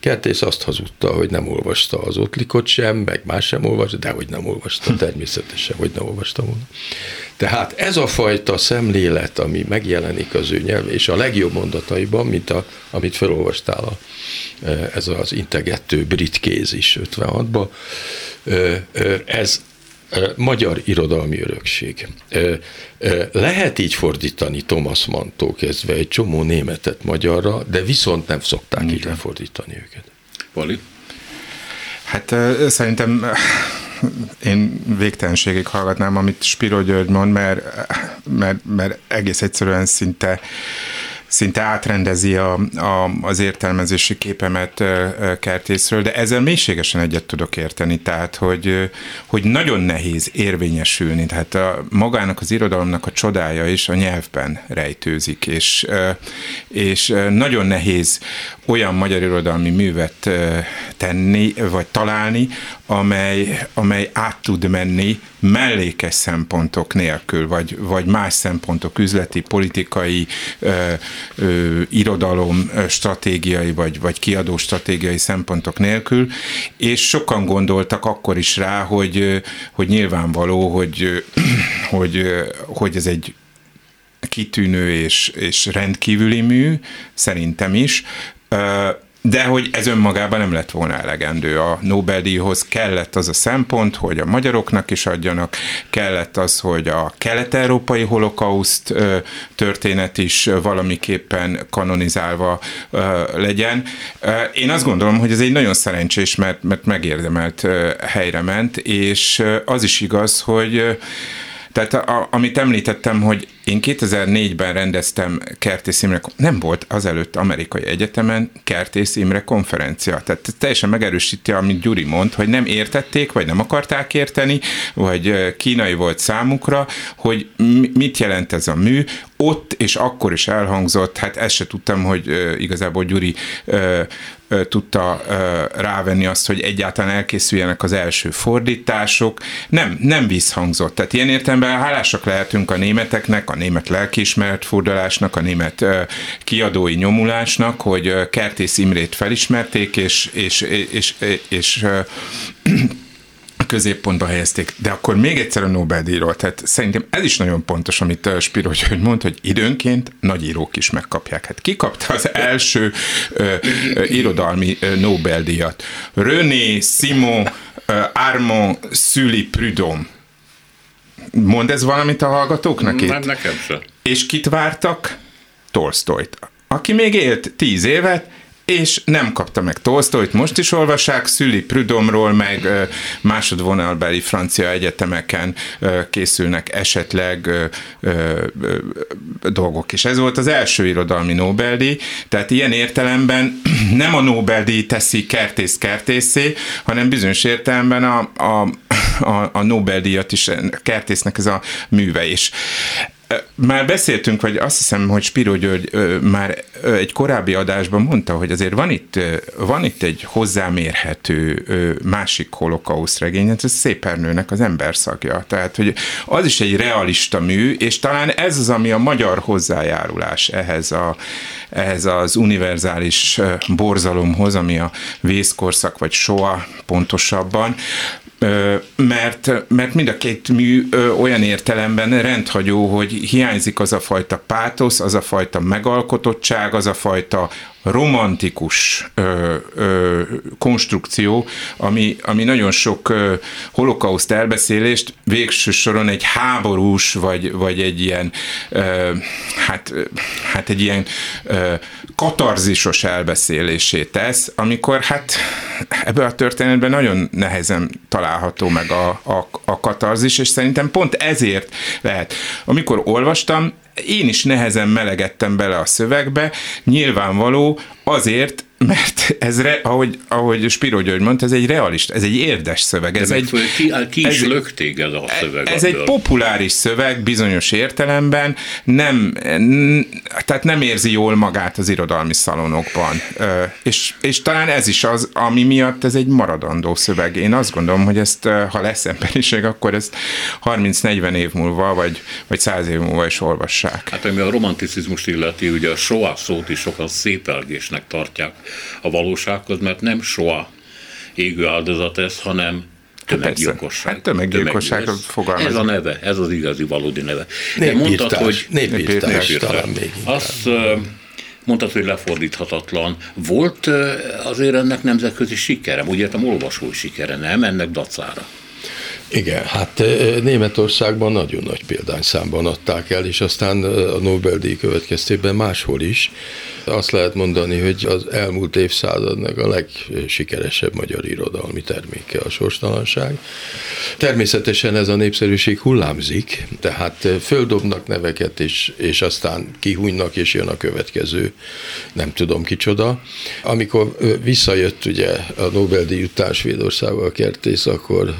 Kertész azt hazudta, hogy nem olvasta az Ottlikot sem, meg más sem olvasta, de hogy nem olvasta, természetesen, hogy nem olvasta volna. Tehát ez a fajta szemlélet, ami megjelenik az ő nyelv, és a legjobb mondataiban, mint a, amit felolvastál, a, e, ez az integető brit kéz is 56-ban, e, e, ez magyar irodalmi örökség. Lehet így fordítani Thomas Mantó kezdve egy csomó németet magyarra, de viszont nem szokták Igen. így lefordítani őket. Vali? Hát szerintem én végtelenségig hallgatnám, amit Spiro György mond, mert, mert, mert egész egyszerűen szinte szinte átrendezi a, a, az értelmezési képemet kertészről, de ezzel mélységesen egyet tudok érteni, tehát hogy, hogy nagyon nehéz érvényesülni, tehát a, magának az irodalomnak a csodája is a nyelvben rejtőzik, és, és nagyon nehéz olyan magyar irodalmi művet tenni, vagy találni, amely, amely át tud menni mellékes szempontok nélkül, vagy, vagy más szempontok, üzleti, politikai, ö, ö, irodalom stratégiai, vagy, vagy kiadó stratégiai szempontok nélkül, és sokan gondoltak akkor is rá, hogy, hogy nyilvánvaló, hogy, hogy, hogy ez egy kitűnő és, és rendkívüli mű, szerintem is, de hogy ez önmagában nem lett volna elegendő. A Nobel-díjhoz kellett az a szempont, hogy a magyaroknak is adjanak, kellett az, hogy a kelet-európai holokauszt történet is valamiképpen kanonizálva legyen. Én azt gondolom, hogy ez egy nagyon szerencsés, mert, mert megérdemelt helyre ment, és az is igaz, hogy tehát a, amit említettem, hogy én 2004-ben rendeztem Kertész Imre, nem volt azelőtt amerikai egyetemen Kertész Imre konferencia. Tehát teljesen megerősíti, amit Gyuri mond, hogy nem értették, vagy nem akarták érteni, vagy kínai volt számukra, hogy mit jelent ez a mű. Ott és akkor is elhangzott, hát ezt se tudtam, hogy igazából Gyuri tudta rávenni azt, hogy egyáltalán elkészüljenek az első fordítások. Nem, nem visszhangzott. Tehát ilyen értelemben hálásak lehetünk a németeknek, a német lelkiismeret fordulásnak, a német kiadói nyomulásnak, hogy Kertész Imrét felismerték, és, és, és, és, és középpontba helyezték. De akkor még egyszer a Nobel-díjról, tehát szerintem ez is nagyon pontos, amit Spiro hogy mond, hogy időnként nagy írók is megkapják. Hát ki kapta az első ö, ö, irodalmi Nobel-díjat? René Simon ö, Armand Sully Prudhomme Mond ez valamit a hallgatóknak itt? Nem, nekem sem. És kit vártak? Tolstoyt. Aki még élt tíz évet, és nem kapta meg Tolstoyt, most is olvassák, Szüli Prüdomról, meg másodvonalbeli francia egyetemeken készülnek esetleg dolgok. És ez volt az első irodalmi Nobel-díj, tehát ilyen értelemben nem a Nobel-díj teszi kertész kertészé, hanem bizonyos értelemben a, a a, a Nobel-díjat is Kertésznek ez a műve is. Már beszéltünk, vagy azt hiszem, hogy Spiro György már egy korábbi adásban mondta, hogy azért van itt, van itt egy hozzámérhető másik holokauszt regény, ez Szépernőnek az emberszagja. Tehát, hogy az is egy realista mű, és talán ez az, ami a magyar hozzájárulás ehhez, a, ehhez az univerzális borzalomhoz, ami a vészkorszak, vagy soha pontosabban, mert, mert mind a két mű olyan értelemben rendhagyó, hogy hiányzik az a fajta pátosz, az a fajta megalkotottság, az a fajta romantikus ö, ö, konstrukció, ami, ami nagyon sok ö, holokauszt elbeszélést végső soron egy háborús, vagy, vagy egy ilyen ö, hát, hát egy ilyen ö, katarzisos elbeszélésé tesz, amikor hát ebből a történetben nagyon nehezen található meg a, a, a katarzis, és szerintem pont ezért lehet. Amikor olvastam, én is nehezen melegettem bele a szövegbe, nyilvánvaló azért, mert ez, re, ahogy, ahogy Spiro György mondta, ez egy realist, ez egy érdes szöveg. Ez egy, ki, ki is ez, lökték ez a szöveg. Ez egy populáris szöveg bizonyos értelemben, nem, tehát nem érzi jól magát az irodalmi szalonokban. És, és talán ez is az, ami miatt ez egy maradandó szöveg. Én azt gondolom, hogy ezt, ha lesz emberiség, akkor ezt 30-40 év múlva, vagy, vagy 100 év múlva is olvassák. Hát ami a romanticizmus illeti, ugye a soha szót is sokan szépelgésnek tartják a valósághoz, mert nem soha égő áldozat ez, hanem tömeggyilkosság. Hát tömeggyilkosság fogalmaz. Ez a neve, ez az igazi valódi neve. De mondtad, hogy népírtás, talán még Azt mondtad, hogy lefordíthatatlan. Volt azért ennek nemzetközi sikere, úgy értem olvasói sikere, nem ennek dacára. Igen, hát Németországban nagyon nagy példányszámban adták el, és aztán a Nobel-díj következtében máshol is azt lehet mondani, hogy az elmúlt évszázadnak a legsikeresebb magyar irodalmi terméke a sorstalanság. Természetesen ez a népszerűség hullámzik, tehát földobnak neveket, és, és aztán kihújnak, és jön a következő, nem tudom kicsoda. Amikor visszajött ugye a Nobel-díj után Svédországba a kertész, akkor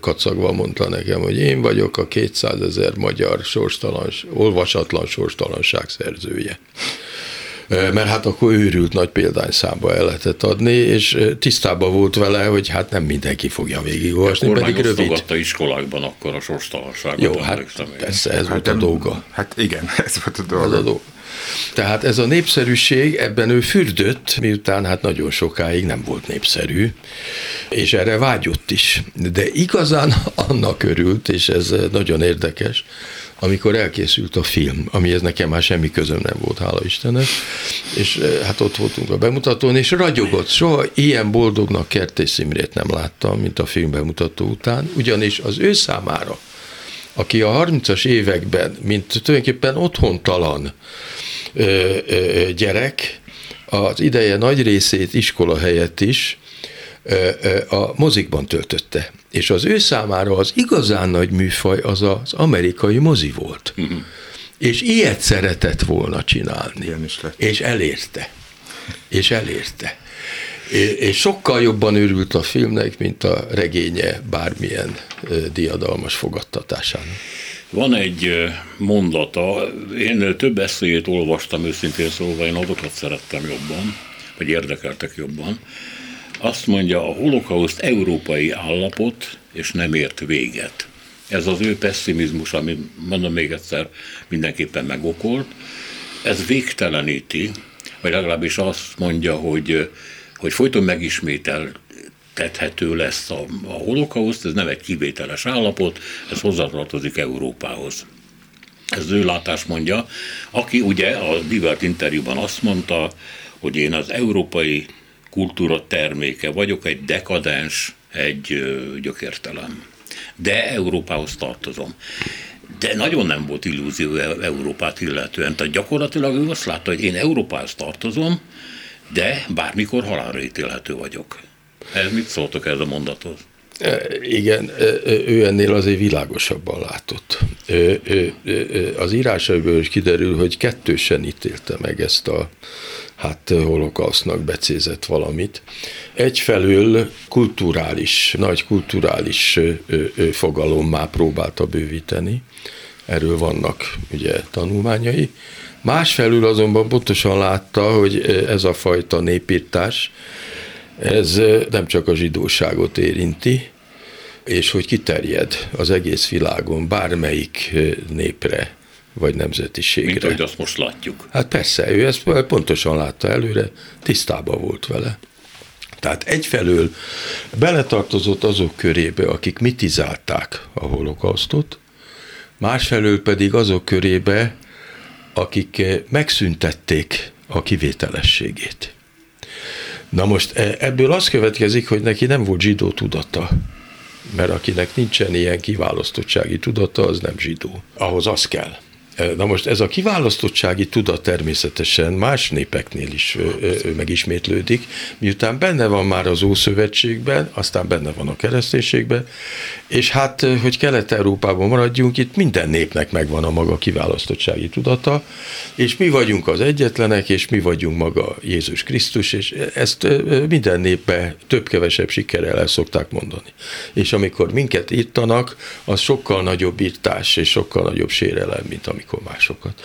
kacagva mondta nekem, hogy én vagyok a 200 ezer magyar sorstalan, olvasatlan sorstalanság szerzője mert hát akkor őrült nagy példányszámba el lehetett adni, és tisztában volt vele, hogy hát nem mindenki fogja végigolvasni, pedig rövid. A iskolákban akkor a sorstalanságot. Jó, hát persze, ez hát volt nem, a dolga. Hát igen, ez volt a dolga. Ez a dolga. Tehát ez a népszerűség, ebben ő fürdött, miután hát nagyon sokáig nem volt népszerű, és erre vágyott is. De igazán annak örült, és ez nagyon érdekes, amikor elkészült a film, amihez nekem már semmi közöm nem volt, hála Istennek, és eh, hát ott voltunk a bemutatón, és ragyogott, soha ilyen boldognak Kertész Imrét nem láttam, mint a film bemutató után, ugyanis az ő számára, aki a 30-as években, mint tulajdonképpen otthontalan ö, ö, gyerek, az ideje nagy részét iskola helyett is a mozikban töltötte. És az ő számára az igazán nagy műfaj az az amerikai mozi volt. Uh-huh. És ilyet szeretett volna csinálni. És elérte. És elérte. És sokkal jobban örült a filmnek, mint a regénye bármilyen diadalmas fogadtatásának. Van egy mondata, én több eszéjét olvastam őszintén szólva, én azokat szerettem jobban, vagy érdekeltek jobban, azt mondja, a holokauszt európai állapot, és nem ért véget. Ez az ő pessimizmus, ami mondom még egyszer, mindenképpen megokolt. Ez végteleníti, vagy legalábbis azt mondja, hogy, hogy folyton megismétel tethető lesz a, a holokauszt, ez nem egy kivételes állapot, ez hozzátartozik Európához. Ez ő látás mondja, aki ugye a Divert interjúban azt mondta, hogy én az európai kultúra terméke vagyok, egy dekadens, egy gyökértelem. De Európához tartozom. De nagyon nem volt illúzió e- Európát illetően. Tehát gyakorlatilag ő azt látta, hogy én Európához tartozom, de bármikor halálra ítélhető vagyok. Ez mit szóltok ez a mondathoz? Igen, ő ennél azért világosabban látott. Az írásaiból is kiderül, hogy kettősen ítélte meg ezt a hát holokausznak becézett valamit. Egyfelől kulturális, nagy kulturális fogalommá próbálta bővíteni, erről vannak ugye tanulmányai. Másfelől azonban pontosan látta, hogy ez a fajta népírtás, ez nem csak a zsidóságot érinti, és hogy kiterjed az egész világon bármelyik népre, vagy nemzetiségre. Mint ahogy azt most látjuk. Hát persze, ő ezt pontosan látta előre, tisztában volt vele. Tehát egyfelől beletartozott azok körébe, akik mitizálták a holokausztot, másfelől pedig azok körébe, akik megszüntették a kivételességét. Na most e, ebből az következik, hogy neki nem volt zsidó tudata, mert akinek nincsen ilyen kiválasztottsági tudata, az nem zsidó. Ahhoz az kell. Na most ez a kiválasztottsági tudat természetesen más népeknél is megismétlődik, miután benne van már az Ószövetségben, aztán benne van a kereszténységben, és hát, hogy Kelet-Európában maradjunk, itt minden népnek megvan a maga kiválasztottsági tudata, és mi vagyunk az egyetlenek, és mi vagyunk maga Jézus Krisztus, és ezt minden népbe több-kevesebb sikerrel el szokták mondani. És amikor minket írtanak, az sokkal nagyobb írtás, és sokkal nagyobb sérelem, mint amikor másokat.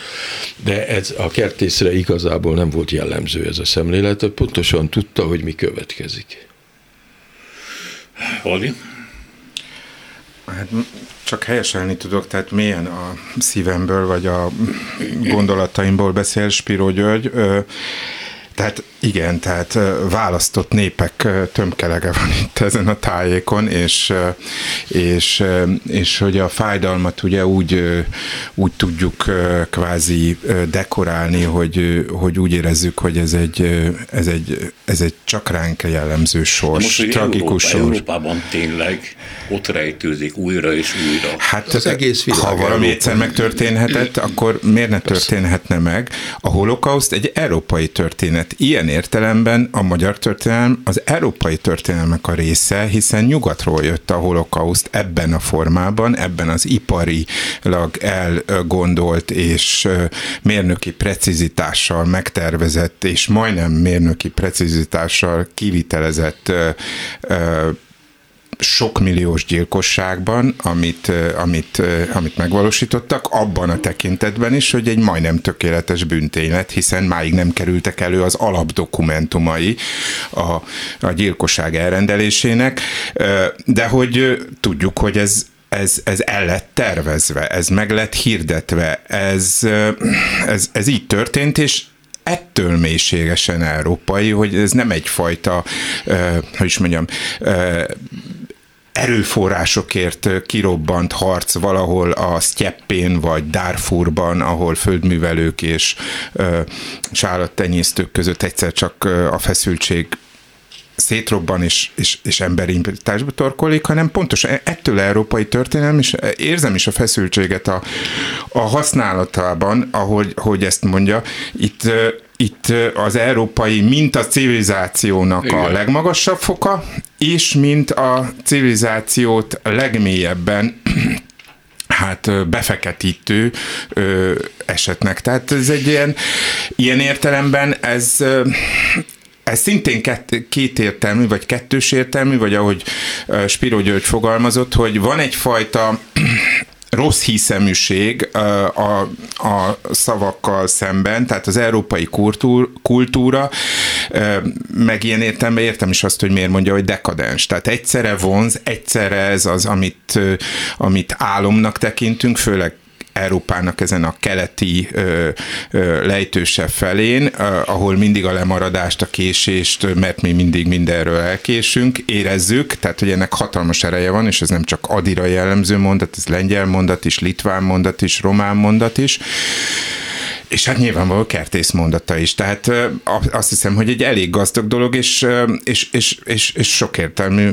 De ez a kertészre igazából nem volt jellemző ez a szemlélet, pontosan tudta, hogy mi következik. Oli? Hát csak helyeselni tudok, tehát milyen a szívemből, vagy a gondolataimból beszél Spiro György. Tehát igen, tehát választott népek tömkelege van itt ezen a tájékon, és, és, és hogy a fájdalmat ugye úgy, úgy tudjuk kvázi dekorálni, hogy, hogy úgy érezzük, hogy ez egy, ez egy, ez egy csak ránk jellemző sors, most, tragikus Európa, sors. Európában tényleg ott rejtőzik újra és újra. Hát az egész világ ha valami egyszer megtörténhetett, akkor miért ne történhetne meg? A holokauszt egy európai történet. Ilyen értelemben a magyar történelem az európai történelmek a része, hiszen nyugatról jött a holokauszt ebben a formában, ebben az iparilag elgondolt és mérnöki precizitással megtervezett és majdnem mérnöki precizitással kivitelezett sok milliós gyilkosságban, amit, amit, amit megvalósítottak, abban a tekintetben is, hogy egy majdnem tökéletes bűnténylet, hiszen máig nem kerültek elő az alapdokumentumai a, a gyilkosság elrendelésének, de hogy tudjuk, hogy ez, ez, ez el lett tervezve, ez meg lett hirdetve, ez, ez, ez így történt, és ettől mélységesen európai, hogy ez nem egyfajta, hogy is mondjam, erőforrásokért kirobbant harc valahol a Sztyeppén vagy Darfurban, ahol földművelők és, és állattenyésztők között egyszer csak a feszültség szétrobban és, és, és emberi társadalmi torkolik, hanem pontosan ettől európai történelem, és érzem is a feszültséget a, a használatában, ahogy hogy ezt mondja. Itt itt az európai, mint a civilizációnak Igen. a legmagasabb foka, és mint a civilizációt legmélyebben hát befeketítő ö, esetnek. Tehát ez egy ilyen, ilyen értelemben ez ez szintén kett, kétértelmű, vagy kettős értelmű, vagy ahogy Spiro György fogalmazott, hogy van egyfajta rossz hiszeműség a, a szavakkal szemben, tehát az európai kultúr, kultúra, meg ilyen értelme értem is azt, hogy miért mondja, hogy dekadens. Tehát egyszerre vonz, egyszerre ez az, amit, amit álomnak tekintünk, főleg Európának ezen a keleti ö, ö, lejtőse felén, ahol mindig a lemaradást, a késést, mert mi mindig mindenről elkésünk, érezzük, tehát hogy ennek hatalmas ereje van, és ez nem csak adira jellemző mondat, ez lengyel mondat is, litván mondat is, román mondat is, és hát nyilvánvaló kertész mondata is. Tehát azt hiszem, hogy egy elég gazdag dolog, és, és, és, és, és sok értelmű.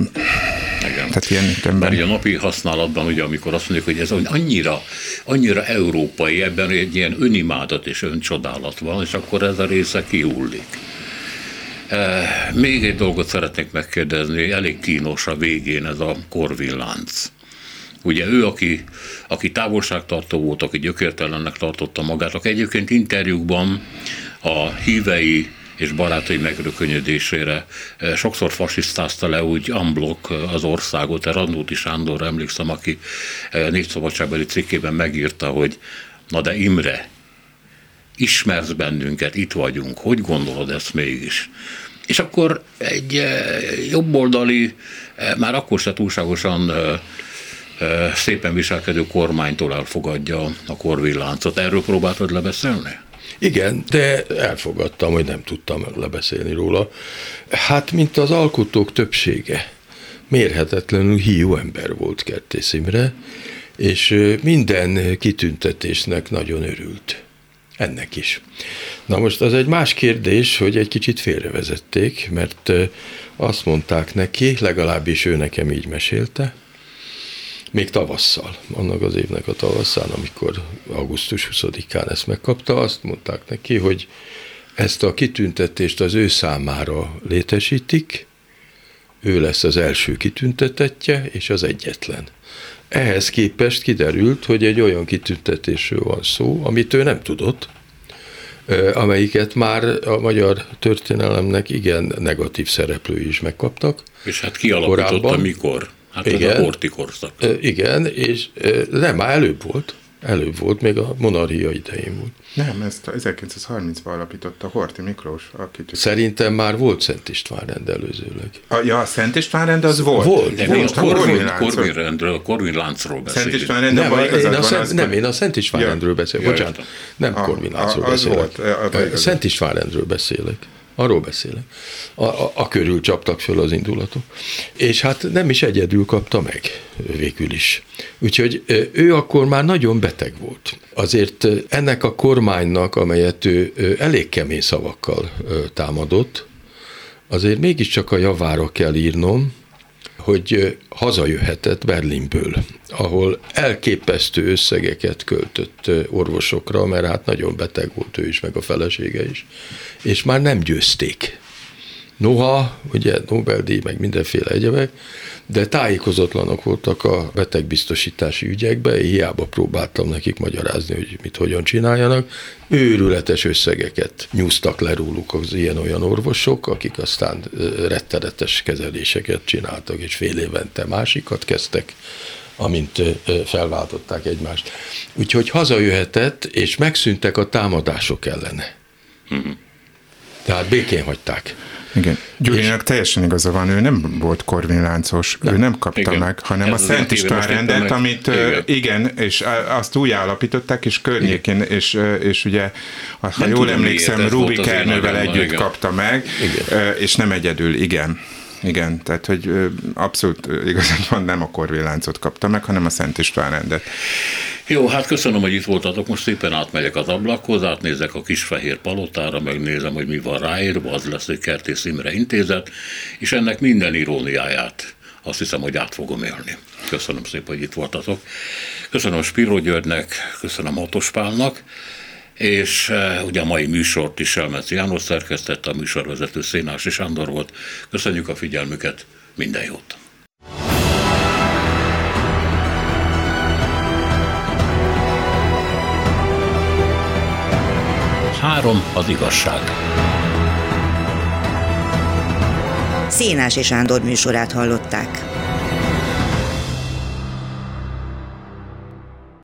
Igen. Tehát ilyen Mert a napi használatban, ugye, amikor azt mondjuk, hogy ez annyira, annyira európai, ebben egy ilyen önimádat és öncsodálat van, és akkor ez a része kihullik. Még egy dolgot szeretnék megkérdezni, elég kínos a végén ez a korvillánc. Ugye ő, aki, aki távolságtartó volt, aki gyökértelennek tartotta magát, aki egyébként interjúkban a hívei és barátai megrökönyödésére eh, sokszor fasisztázta le úgy unblock az országot. Randóti Sándor emlékszem, aki eh, népszabadságbeli cikkében megírta, hogy na de Imre, ismersz bennünket, itt vagyunk, hogy gondolod ezt mégis? És akkor egy eh, jobboldali, már akkor se túlságosan szépen viselkedő kormánytól elfogadja a korvilláncot. Erről próbáltad lebeszélni? Igen, de elfogadtam, hogy nem tudtam lebeszélni róla. Hát, mint az alkotók többsége, mérhetetlenül hiú ember volt Kertész Imre, és minden kitüntetésnek nagyon örült. Ennek is. Na most az egy más kérdés, hogy egy kicsit félrevezették, mert azt mondták neki, legalábbis ő nekem így mesélte, még tavasszal, annak az évnek a tavasszán, amikor augusztus 20-án ezt megkapta, azt mondták neki, hogy ezt a kitüntetést az ő számára létesítik, ő lesz az első kitüntetetje, és az egyetlen. Ehhez képest kiderült, hogy egy olyan kitüntetésről van szó, amit ő nem tudott, amelyiket már a magyar történelemnek igen negatív szereplői is megkaptak. És hát kialakította korábban. mikor? Hát igen, ez a horti korszak. Igen, és nem, már előbb volt. Előbb volt, még a monarchia idején volt. Nem, ezt 1930-ban alapította Horti Miklós. Aki Szerintem már volt Szent István rend előzőleg. A, ja, a Szent István rend az volt. Volt. De most a Korvin, Korvin rendről, Korvin láncról beszélünk. Szent István rend, nem, én a, Szent, nem, én a Szent István rendről beszélek. Bocsánat, nem a, Korvin láncról beszélek. Volt, Szent István rendről beszélek. Arról beszélek. A, a, a körül csaptak föl az indulatok. És hát nem is egyedül kapta meg végül is. Úgyhogy ő akkor már nagyon beteg volt. Azért ennek a kormánynak, amelyet ő elég kemény szavakkal támadott, azért mégiscsak a javára kell írnom, hogy hazajöhetett Berlinből, ahol elképesztő összegeket költött orvosokra, mert hát nagyon beteg volt ő is, meg a felesége is, és már nem győzték. Noha, ugye Nobel-díj, meg mindenféle egyebek, de tájékozatlanok voltak a betegbiztosítási ügyekbe, hiába próbáltam nekik magyarázni, hogy mit hogyan csináljanak. Őrületes összegeket nyúztak le róluk az ilyen-olyan orvosok, akik aztán rettenetes kezeléseket csináltak, és fél évente másikat kezdtek amint felváltották egymást. Úgyhogy hazajöhetett, és megszűntek a támadások ellene. Uh-huh. Tehát békén hagyták. Igen. Gyurinak teljesen igaza van, ő nem volt korvinláncos, nem. ő nem kapta igen. meg, hanem Ez a Szent István rendet, amit igen. igen, és azt úgy állapították, és környékén, és, és ugye, ha nem jól emlékszem, Rubik Ernővel együtt igen. kapta meg, igen. és nem egyedül, igen. Igen, tehát hogy abszolút igazad van, nem a korvilláncot kapta meg, hanem a Szent István rendet. Jó, hát köszönöm, hogy itt voltatok. Most szépen átmegyek az ablakhoz, átnézek a kis fehér palotára, megnézem, hogy mi van ráírva, az lesz egy Kertész Imre intézet, és ennek minden iróniáját azt hiszem, hogy át fogom élni. Köszönöm szépen, hogy itt voltatok. Köszönöm Spiro Györgynek, köszönöm Hatos Pálnak, és uh, ugye a mai műsort is Selmeci János szerkesztette, a műsorvezető Szénási Sándor volt. Köszönjük a figyelmüket, minden jót! Három az igazság. Szénás és Sándor műsorát hallották.